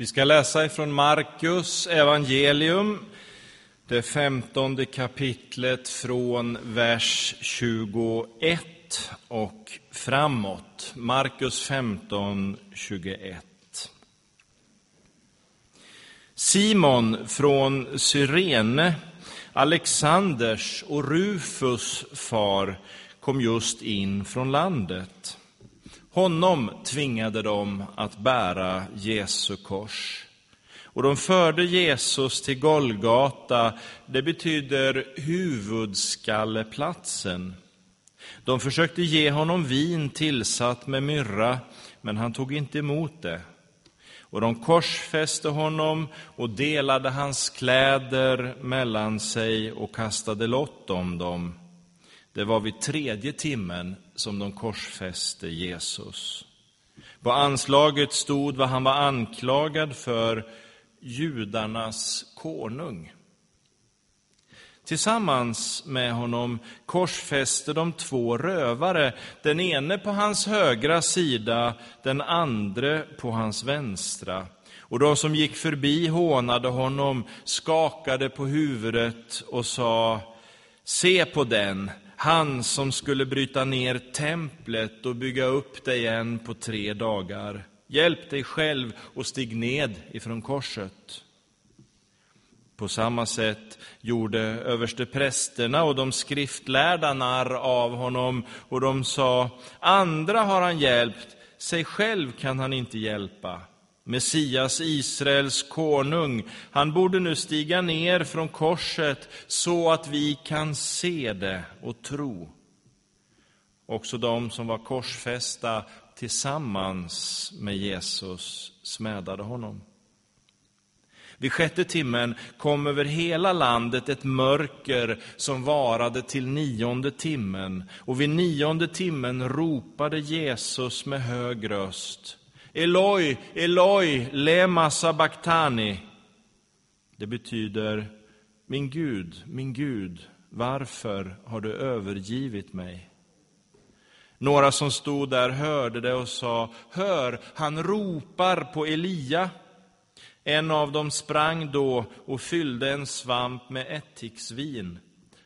Vi ska läsa ifrån Markus evangelium, det femtonde kapitlet från vers 21 och framåt. Markus 15, 21. Simon från Cyrene, Alexanders och Rufus far, kom just in från landet. Honom tvingade de att bära Jesu kors. Och de förde Jesus till Golgata, det betyder huvudskalleplatsen. De försökte ge honom vin tillsatt med myrra, men han tog inte emot det. Och de korsfäste honom och delade hans kläder mellan sig och kastade lott om dem. Det var vid tredje timmen som de korsfäste Jesus. På anslaget stod vad han var anklagad för, judarnas konung. Tillsammans med honom korsfäste de två rövare, den ene på hans högra sida, den andra på hans vänstra. Och de som gick förbi hånade honom, skakade på huvudet och sa, se på den, han som skulle bryta ner templet och bygga upp det igen på tre dagar. Hjälp dig själv och stig ned ifrån korset. På samma sätt gjorde översteprästerna och de skriftlärda narr av honom, och de sa, andra har han hjälpt, sig själv kan han inte hjälpa. Messias, Israels konung, han borde nu stiga ner från korset så att vi kan se det och tro. Också de som var korsfästa tillsammans med Jesus smädade honom. Vid sjätte timmen kom över hela landet ett mörker som varade till nionde timmen, och vid nionde timmen ropade Jesus med hög röst Eloi, Eloi, lema sabachthani. Det betyder, min Gud, min Gud, varför har du övergivit mig? Några som stod där hörde det och sa, hör, han ropar på Elia. En av dem sprang då och fyllde en svamp med ättiksvin,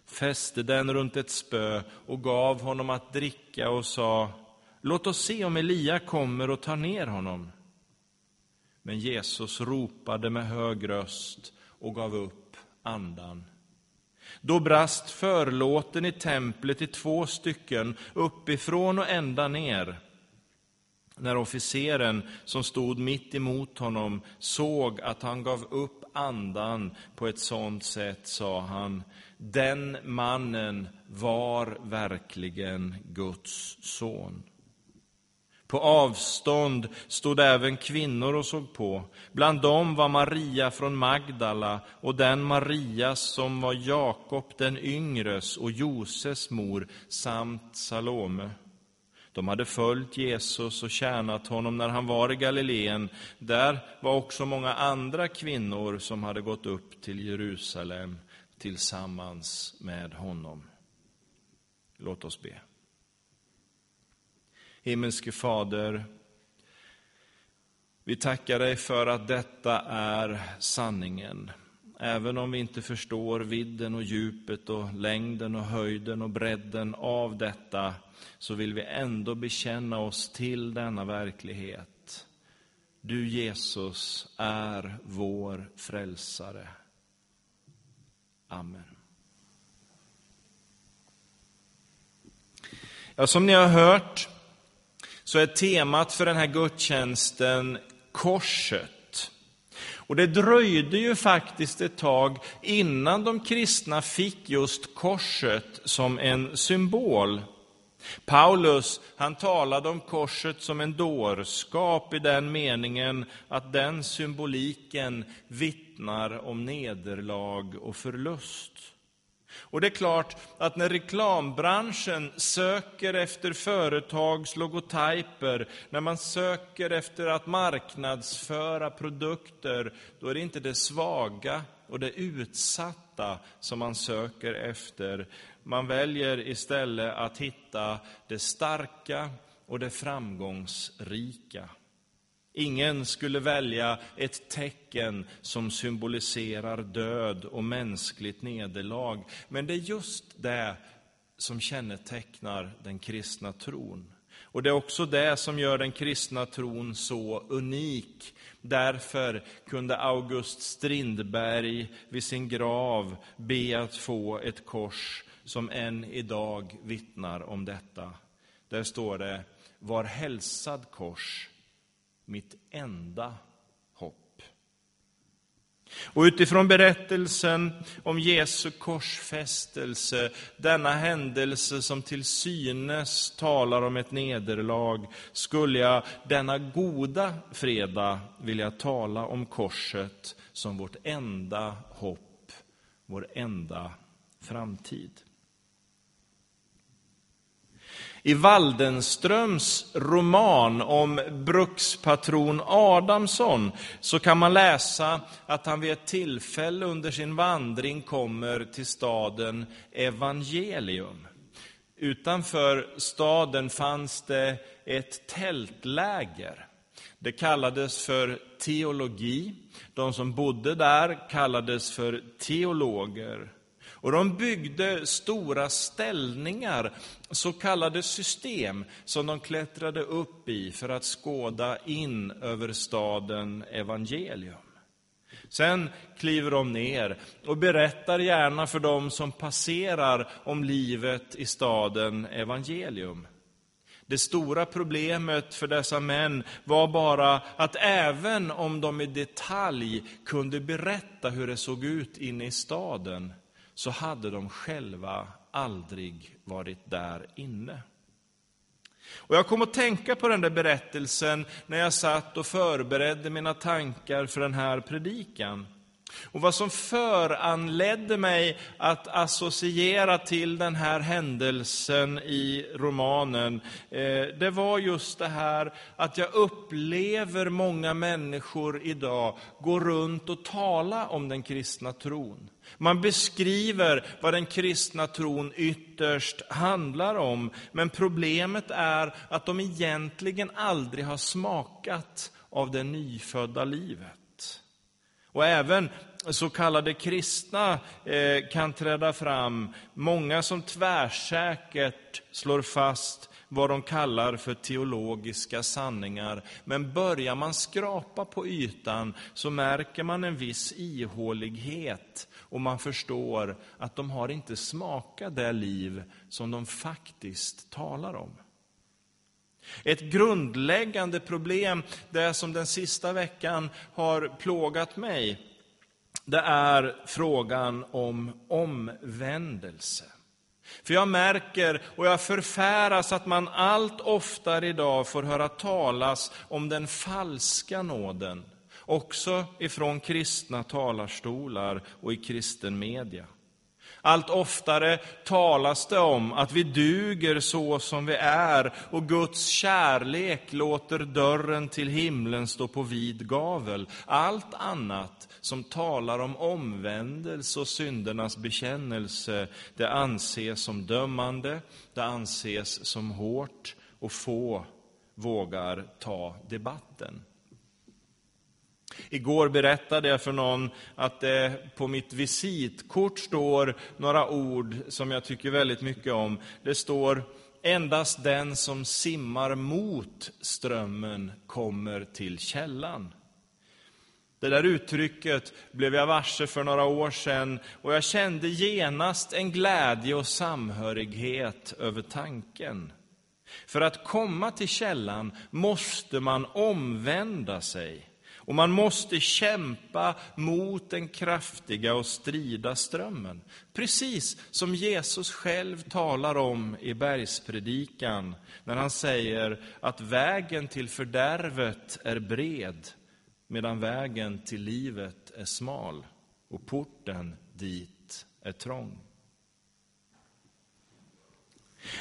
fäste den runt ett spö och gav honom att dricka och sa, Låt oss se om Elia kommer och tar ner honom. Men Jesus ropade med hög röst och gav upp andan. Då brast förlåten i templet i två stycken, uppifrån och ända ner. När officeren som stod mitt emot honom såg att han gav upp andan på ett sådant sätt sa han, den mannen var verkligen Guds son. På avstånd stod även kvinnor och såg på. Bland dem var Maria från Magdala och den Maria som var Jakob den yngres och Joses mor samt Salome. De hade följt Jesus och tjänat honom när han var i Galileen. Där var också många andra kvinnor som hade gått upp till Jerusalem tillsammans med honom. Låt oss be. Himmelske Fader, vi tackar dig för att detta är sanningen. Även om vi inte förstår vidden och djupet och längden och höjden och bredden av detta, så vill vi ändå bekänna oss till denna verklighet. Du, Jesus, är vår frälsare. Amen. Ja, som ni har hört så är temat för den här gudstjänsten korset. Och det dröjde ju faktiskt ett tag innan de kristna fick just korset som en symbol. Paulus han talade om korset som en dårskap i den meningen att den symboliken vittnar om nederlag och förlust. Och det är klart att när reklambranschen söker efter företags logotyper, när man söker efter att marknadsföra produkter, då är det inte det svaga och det utsatta som man söker efter. Man väljer istället att hitta det starka och det framgångsrika. Ingen skulle välja ett tecken som symboliserar död och mänskligt nederlag. Men det är just det som kännetecknar den kristna tron. Och det är också det som gör den kristna tron så unik. Därför kunde August Strindberg vid sin grav be att få ett kors som än idag vittnar om detta. Där står det, var hälsad kors, mitt enda hopp. Och utifrån berättelsen om Jesu korsfästelse, denna händelse som till synes talar om ett nederlag, skulle jag denna goda fredag vilja tala om korset som vårt enda hopp, vår enda framtid. I Waldenströms roman om brukspatron Adamsson så kan man läsa att han vid ett tillfälle under sin vandring kommer till staden Evangelium. Utanför staden fanns det ett tältläger. Det kallades för teologi. De som bodde där kallades för teologer. Och de byggde stora ställningar, så kallade system, som de klättrade upp i för att skåda in över staden evangelium. Sen kliver de ner och berättar gärna för dem som passerar om livet i staden evangelium. Det stora problemet för dessa män var bara att även om de i detalj kunde berätta hur det såg ut inne i staden, så hade de själva aldrig varit där inne. Och jag kom att tänka på den där berättelsen när jag satt och förberedde mina tankar för den här predikan. Och vad som föranledde mig att associera till den här händelsen i romanen, eh, det var just det här att jag upplever många människor idag gå runt och tala om den kristna tron. Man beskriver vad den kristna tron ytterst handlar om, men problemet är att de egentligen aldrig har smakat av det nyfödda livet. Och även så kallade kristna eh, kan träda fram, många som tvärsäkert slår fast vad de kallar för teologiska sanningar. Men börjar man skrapa på ytan så märker man en viss ihålighet och man förstår att de har inte smakat det liv som de faktiskt talar om. Ett grundläggande problem, det som den sista veckan har plågat mig, det är frågan om omvändelse. För jag märker och jag förfäras att man allt oftare idag får höra talas om den falska nåden, också ifrån kristna talarstolar och i kristen media. Allt oftare talas det om att vi duger så som vi är och Guds kärlek låter dörren till himlen stå på vid gavel. Allt annat som talar om omvändelse och syndernas bekännelse, det anses som dömande, det anses som hårt och få vågar ta debatten. Igår berättade jag för någon att det på mitt visitkort står några ord som jag tycker väldigt mycket om. Det står Endast den som simmar mot strömmen kommer till källan. Det där uttrycket blev jag varse för några år sedan och jag kände genast en glädje och samhörighet över tanken. För att komma till källan måste man omvända sig. Och man måste kämpa mot den kraftiga och strida strömmen. Precis som Jesus själv talar om i bergspredikan, när han säger att vägen till fördärvet är bred, medan vägen till livet är smal och porten dit är trång.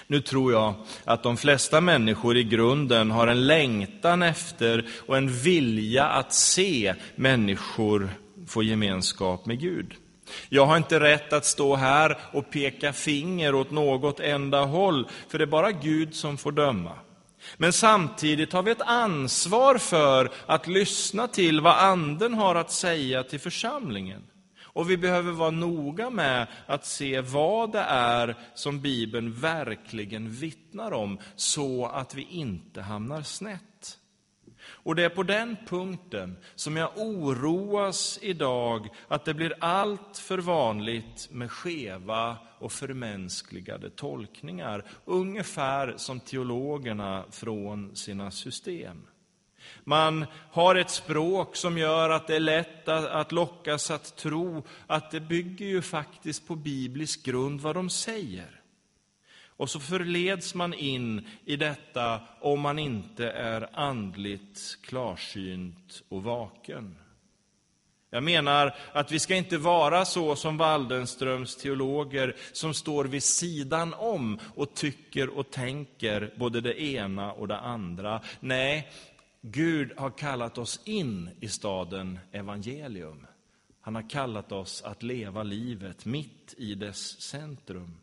Nu tror jag att de flesta människor i grunden har en längtan efter och en vilja att se människor få gemenskap med Gud. Jag har inte rätt att stå här och peka finger åt något enda håll, för det är bara Gud som får döma. Men samtidigt har vi ett ansvar för att lyssna till vad Anden har att säga till församlingen. Och vi behöver vara noga med att se vad det är som Bibeln verkligen vittnar om, så att vi inte hamnar snett. Och det är på den punkten som jag oroas idag att det blir allt för vanligt med skeva och förmänskligade tolkningar, ungefär som teologerna från sina system. Man har ett språk som gör att det är lätt att lockas att tro att det bygger ju faktiskt på biblisk grund vad de säger. Och så förleds man in i detta om man inte är andligt klarsynt och vaken. Jag menar att vi ska inte vara så som Waldenströms teologer som står vid sidan om och tycker och tänker både det ena och det andra. Nej, Gud har kallat oss in i staden evangelium. Han har kallat oss att leva livet mitt i dess centrum.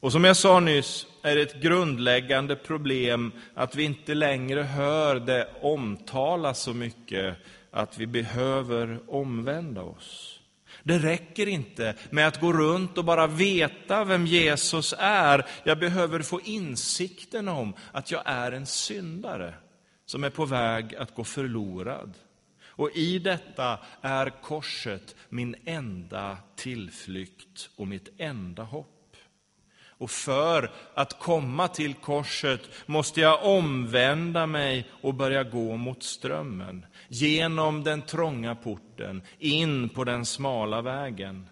Och som jag sa nyss är det ett grundläggande problem att vi inte längre hör det omtalas så mycket att vi behöver omvända oss. Det räcker inte med att gå runt och bara veta vem Jesus är. Jag behöver få insikten om att jag är en syndare som är på väg att gå förlorad. Och i detta är korset min enda tillflykt och mitt enda hopp. Och för att komma till korset måste jag omvända mig och börja gå mot strömmen. Genom den trånga porten, in på den smala vägen.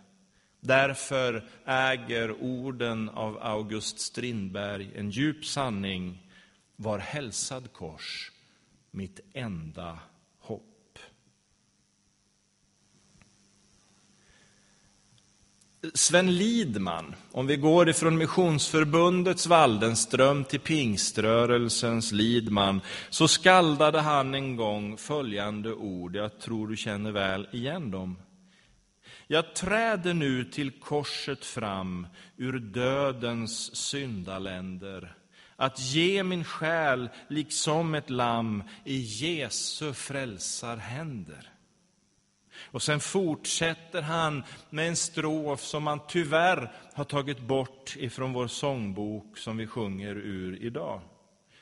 Därför äger orden av August Strindberg en djup sanning. Var hälsad kors, mitt enda Sven Lidman, om vi går ifrån Missionsförbundets Waldenström till pingströrelsens Lidman, så skaldade han en gång följande ord, jag tror du känner väl igen dem. Jag träder nu till korset fram ur dödens syndaländer, att ge min själ liksom ett lamm i Jesu frälsarhänder. Och sen fortsätter han med en strof som man tyvärr har tagit bort ifrån vår sångbok som vi sjunger ur idag.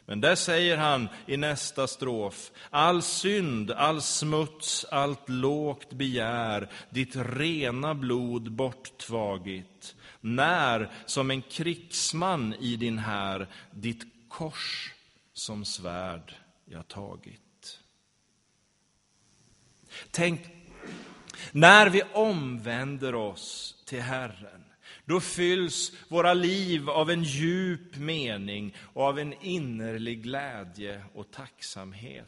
Men där säger han i nästa strof, all synd, all smuts, allt lågt begär, ditt rena blod borttvagit, när som en krigsman i din här, ditt kors som svärd jag tagit. Tänk när vi omvänder oss till Herren, då fylls våra liv av en djup mening och av en innerlig glädje och tacksamhet.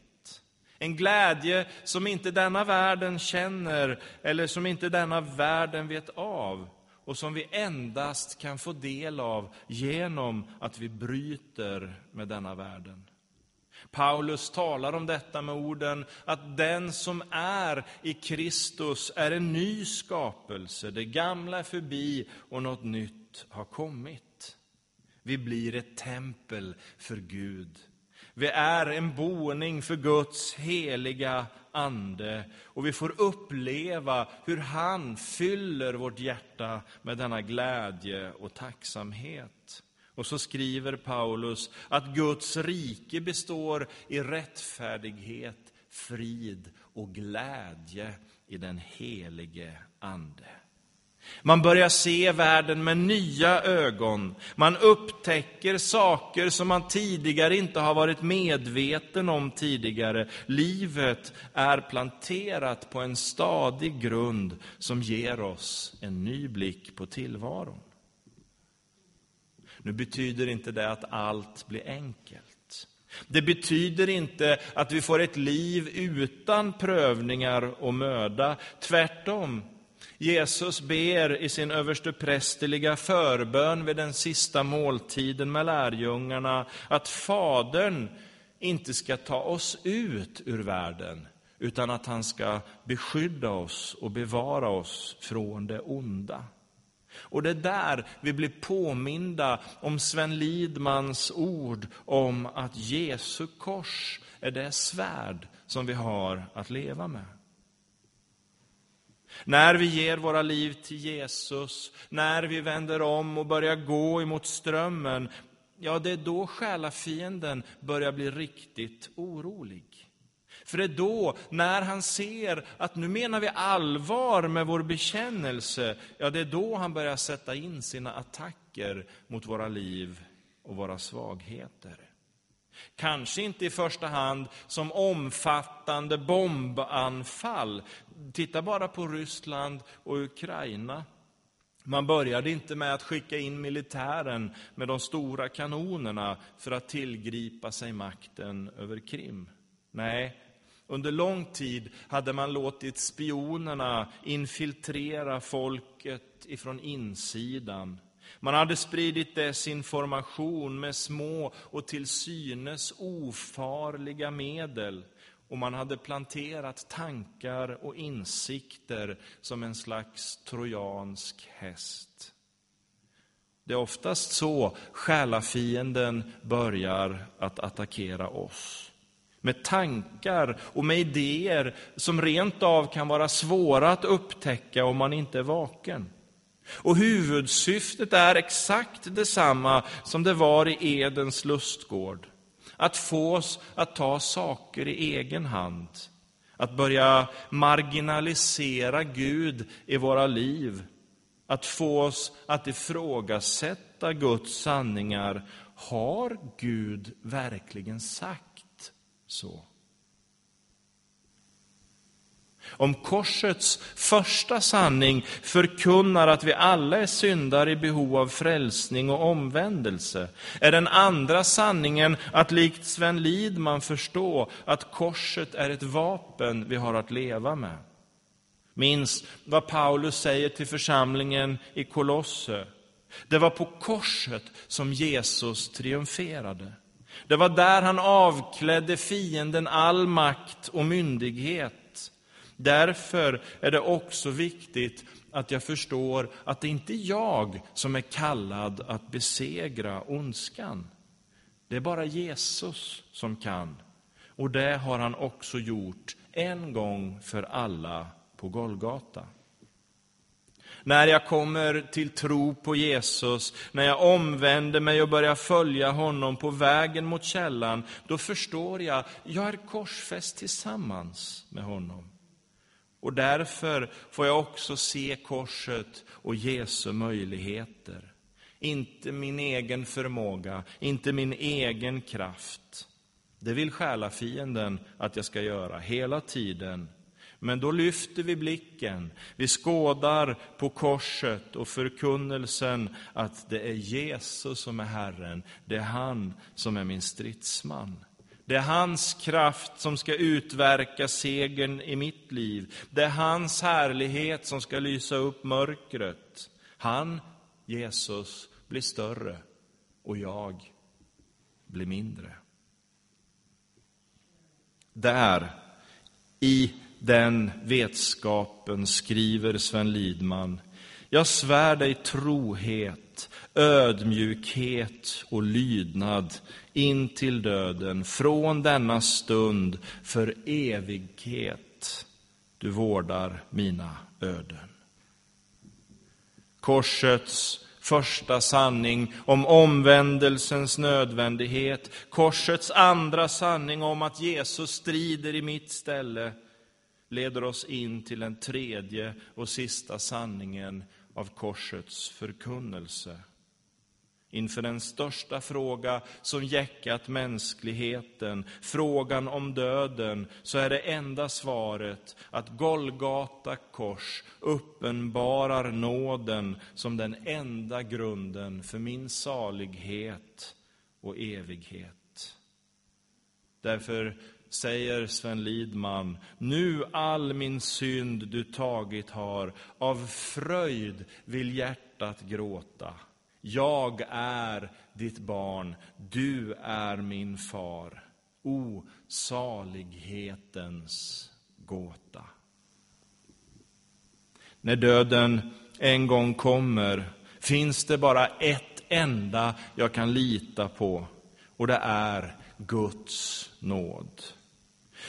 En glädje som inte denna världen känner eller som inte denna världen vet av och som vi endast kan få del av genom att vi bryter med denna världen. Paulus talar om detta med orden att den som är i Kristus är en ny skapelse. Det gamla är förbi och något nytt har kommit. Vi blir ett tempel för Gud. Vi är en boning för Guds heliga Ande och vi får uppleva hur han fyller vårt hjärta med denna glädje och tacksamhet. Och så skriver Paulus att Guds rike består i rättfärdighet, frid och glädje i den helige Ande. Man börjar se världen med nya ögon. Man upptäcker saker som man tidigare inte har varit medveten om tidigare. Livet är planterat på en stadig grund som ger oss en ny blick på tillvaron. Nu betyder inte det att allt blir enkelt. Det betyder inte att vi får ett liv utan prövningar och möda. Tvärtom. Jesus ber i sin översteprästerliga förbön vid den sista måltiden med lärjungarna att Fadern inte ska ta oss ut ur världen, utan att han ska beskydda oss och bevara oss från det onda. Och det är där vi blir påminda om Sven Lidmans ord om att Jesu kors är det svärd som vi har att leva med. När vi ger våra liv till Jesus, när vi vänder om och börjar gå emot strömmen, ja, det är då själafienden börjar bli riktigt orolig. För det är då, när han ser att nu menar vi allvar med vår bekännelse, ja, det är då han börjar sätta in sina attacker mot våra liv och våra svagheter. Kanske inte i första hand som omfattande bombanfall. Titta bara på Ryssland och Ukraina. Man började inte med att skicka in militären med de stora kanonerna för att tillgripa sig makten över Krim. Nej, under lång tid hade man låtit spionerna infiltrera folket ifrån insidan. Man hade spridit desinformation med små och till synes ofarliga medel. Och man hade planterat tankar och insikter som en slags trojansk häst. Det är oftast så själafienden börjar att attackera oss. Med tankar och med idéer som rent av kan vara svåra att upptäcka om man inte är vaken. Och huvudsyftet är exakt detsamma som det var i Edens lustgård. Att få oss att ta saker i egen hand. Att börja marginalisera Gud i våra liv. Att få oss att ifrågasätta Guds sanningar. Har Gud verkligen sagt så? Om korsets första sanning förkunnar att vi alla är syndare i behov av frälsning och omvändelse, är den andra sanningen att likt Sven Lidman förstå att korset är ett vapen vi har att leva med. Minns vad Paulus säger till församlingen i Kolosse. Det var på korset som Jesus triumferade. Det var där han avklädde fienden all makt och myndighet. Därför är det också viktigt att jag förstår att det inte är jag som är kallad att besegra ondskan. Det är bara Jesus som kan. Och det har han också gjort en gång för alla på Golgata. När jag kommer till tro på Jesus, när jag omvänder mig och börjar följa honom på vägen mot källan, då förstår jag, jag är korsfäst tillsammans med honom. Och därför får jag också se korset och Jesu möjligheter. Inte min egen förmåga, inte min egen kraft. Det vill själafienden att jag ska göra hela tiden. Men då lyfter vi blicken, vi skådar på korset och förkunnelsen att det är Jesus som är Herren, det är han som är min stridsman. Det är hans kraft som ska utverka segern i mitt liv. Det är hans härlighet som ska lysa upp mörkret. Han, Jesus, blir större och jag blir mindre. Där, i den vetskapen, skriver Sven Lidman, jag svär dig trohet, ödmjukhet och lydnad in till döden, från denna stund för evighet. Du vårdar mina öden. Korsets första sanning om omvändelsens nödvändighet, korsets andra sanning om att Jesus strider i mitt ställe, leder oss in till den tredje och sista sanningen av korsets förkunnelse inför den största fråga som jäckat mänskligheten, frågan om döden, så är det enda svaret att Golgata kors uppenbarar nåden som den enda grunden för min salighet och evighet. Därför säger Sven Lidman, nu all min synd du tagit har, av fröjd vill hjärtat gråta. Jag är ditt barn, du är min far. O salighetens gåta. När döden en gång kommer finns det bara ett enda jag kan lita på, och det är Guds nåd.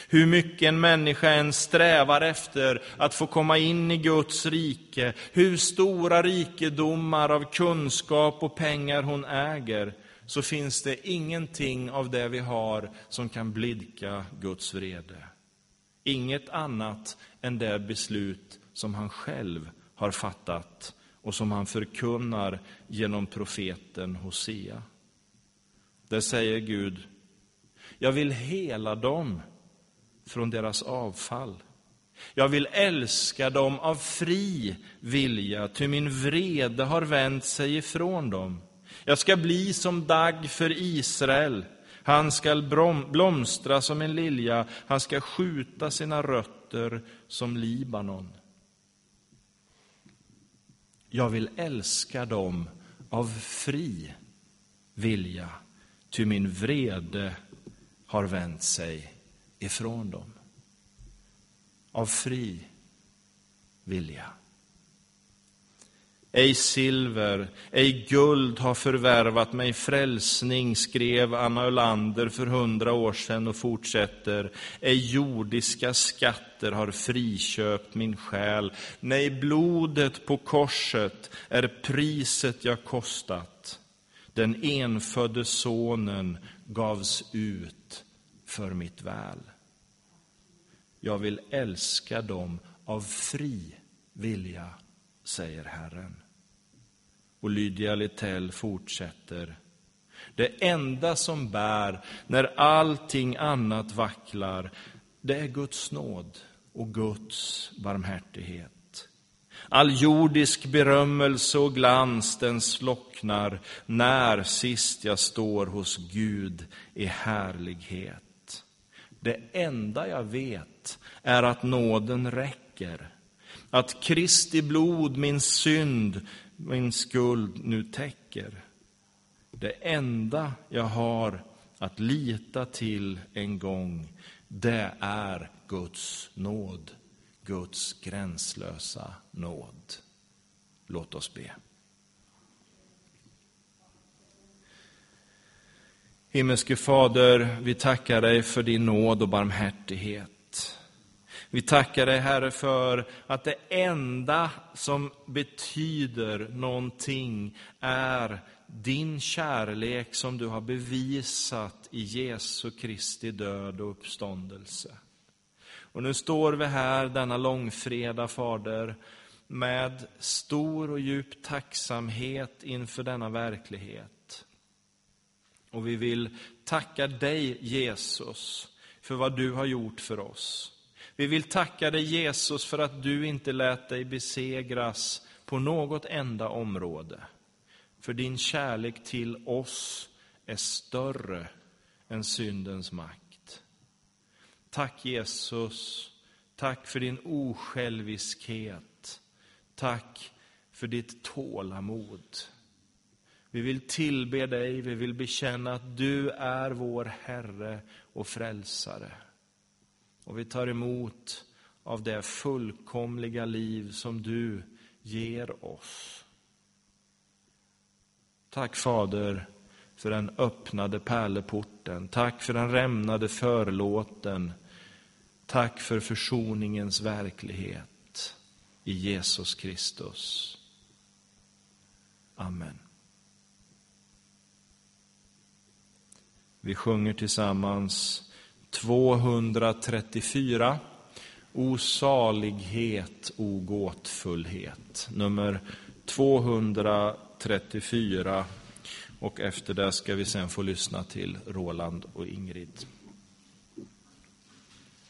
Hur mycket en människa än strävar efter att få komma in i Guds rike, hur stora rikedomar av kunskap och pengar hon äger, så finns det ingenting av det vi har som kan blidka Guds vrede. Inget annat än det beslut som han själv har fattat och som han förkunnar genom profeten Hosea. Där säger Gud, jag vill hela dem från deras avfall. Jag vill älska dem av fri vilja, ty min vrede har vänt sig ifrån dem. Jag ska bli som dagg för Israel. Han skall blomstra som en lilja, han ska skjuta sina rötter som Libanon. Jag vill älska dem av fri vilja, ty min vrede har vänt sig ifrån dem. Av fri vilja. Ej silver, ej guld har förvärvat mig frälsning, skrev Anna Ölander för hundra år sedan och fortsätter. Ej jordiska skatter har friköpt min själ. Nej, blodet på korset är priset jag kostat. Den enfödde sonen gavs ut för mitt väl. Jag vill älska dem av fri vilja, säger Herren. Och Lydia Littell fortsätter. Det enda som bär när allting annat vacklar, det är Guds nåd och Guds barmhärtighet. All jordisk berömmelse och glans den slocknar när sist jag står hos Gud i härlighet. Det enda jag vet är att nåden räcker, att Kristi blod min synd, min skuld nu täcker. Det enda jag har att lita till en gång, det är Guds nåd. Guds gränslösa nåd. Låt oss be. Himmelske Fader, vi tackar dig för din nåd och barmhärtighet. Vi tackar dig, Herre, för att det enda som betyder någonting är din kärlek som du har bevisat i Jesu Kristi död och uppståndelse. Och nu står vi här denna långfredag, Fader, med stor och djup tacksamhet inför denna verklighet. Och vi vill tacka dig, Jesus, för vad du har gjort för oss. Vi vill tacka dig, Jesus, för att du inte lät dig besegras på något enda område. För din kärlek till oss är större än syndens makt. Tack Jesus, tack för din osjälviskhet. Tack för ditt tålamod. Vi vill tillbe dig, vi vill bekänna att du är vår Herre och Frälsare. Och vi tar emot av det fullkomliga liv som du ger oss. Tack Fader för den öppnade pärleporten. Tack för den rämnade förlåten. Tack för försoningens verklighet i Jesus Kristus. Amen. Vi sjunger tillsammans 234 O salighet, o gåtfullhet. Nummer 234 och efter det ska vi sen få lyssna till Roland och Ingrid.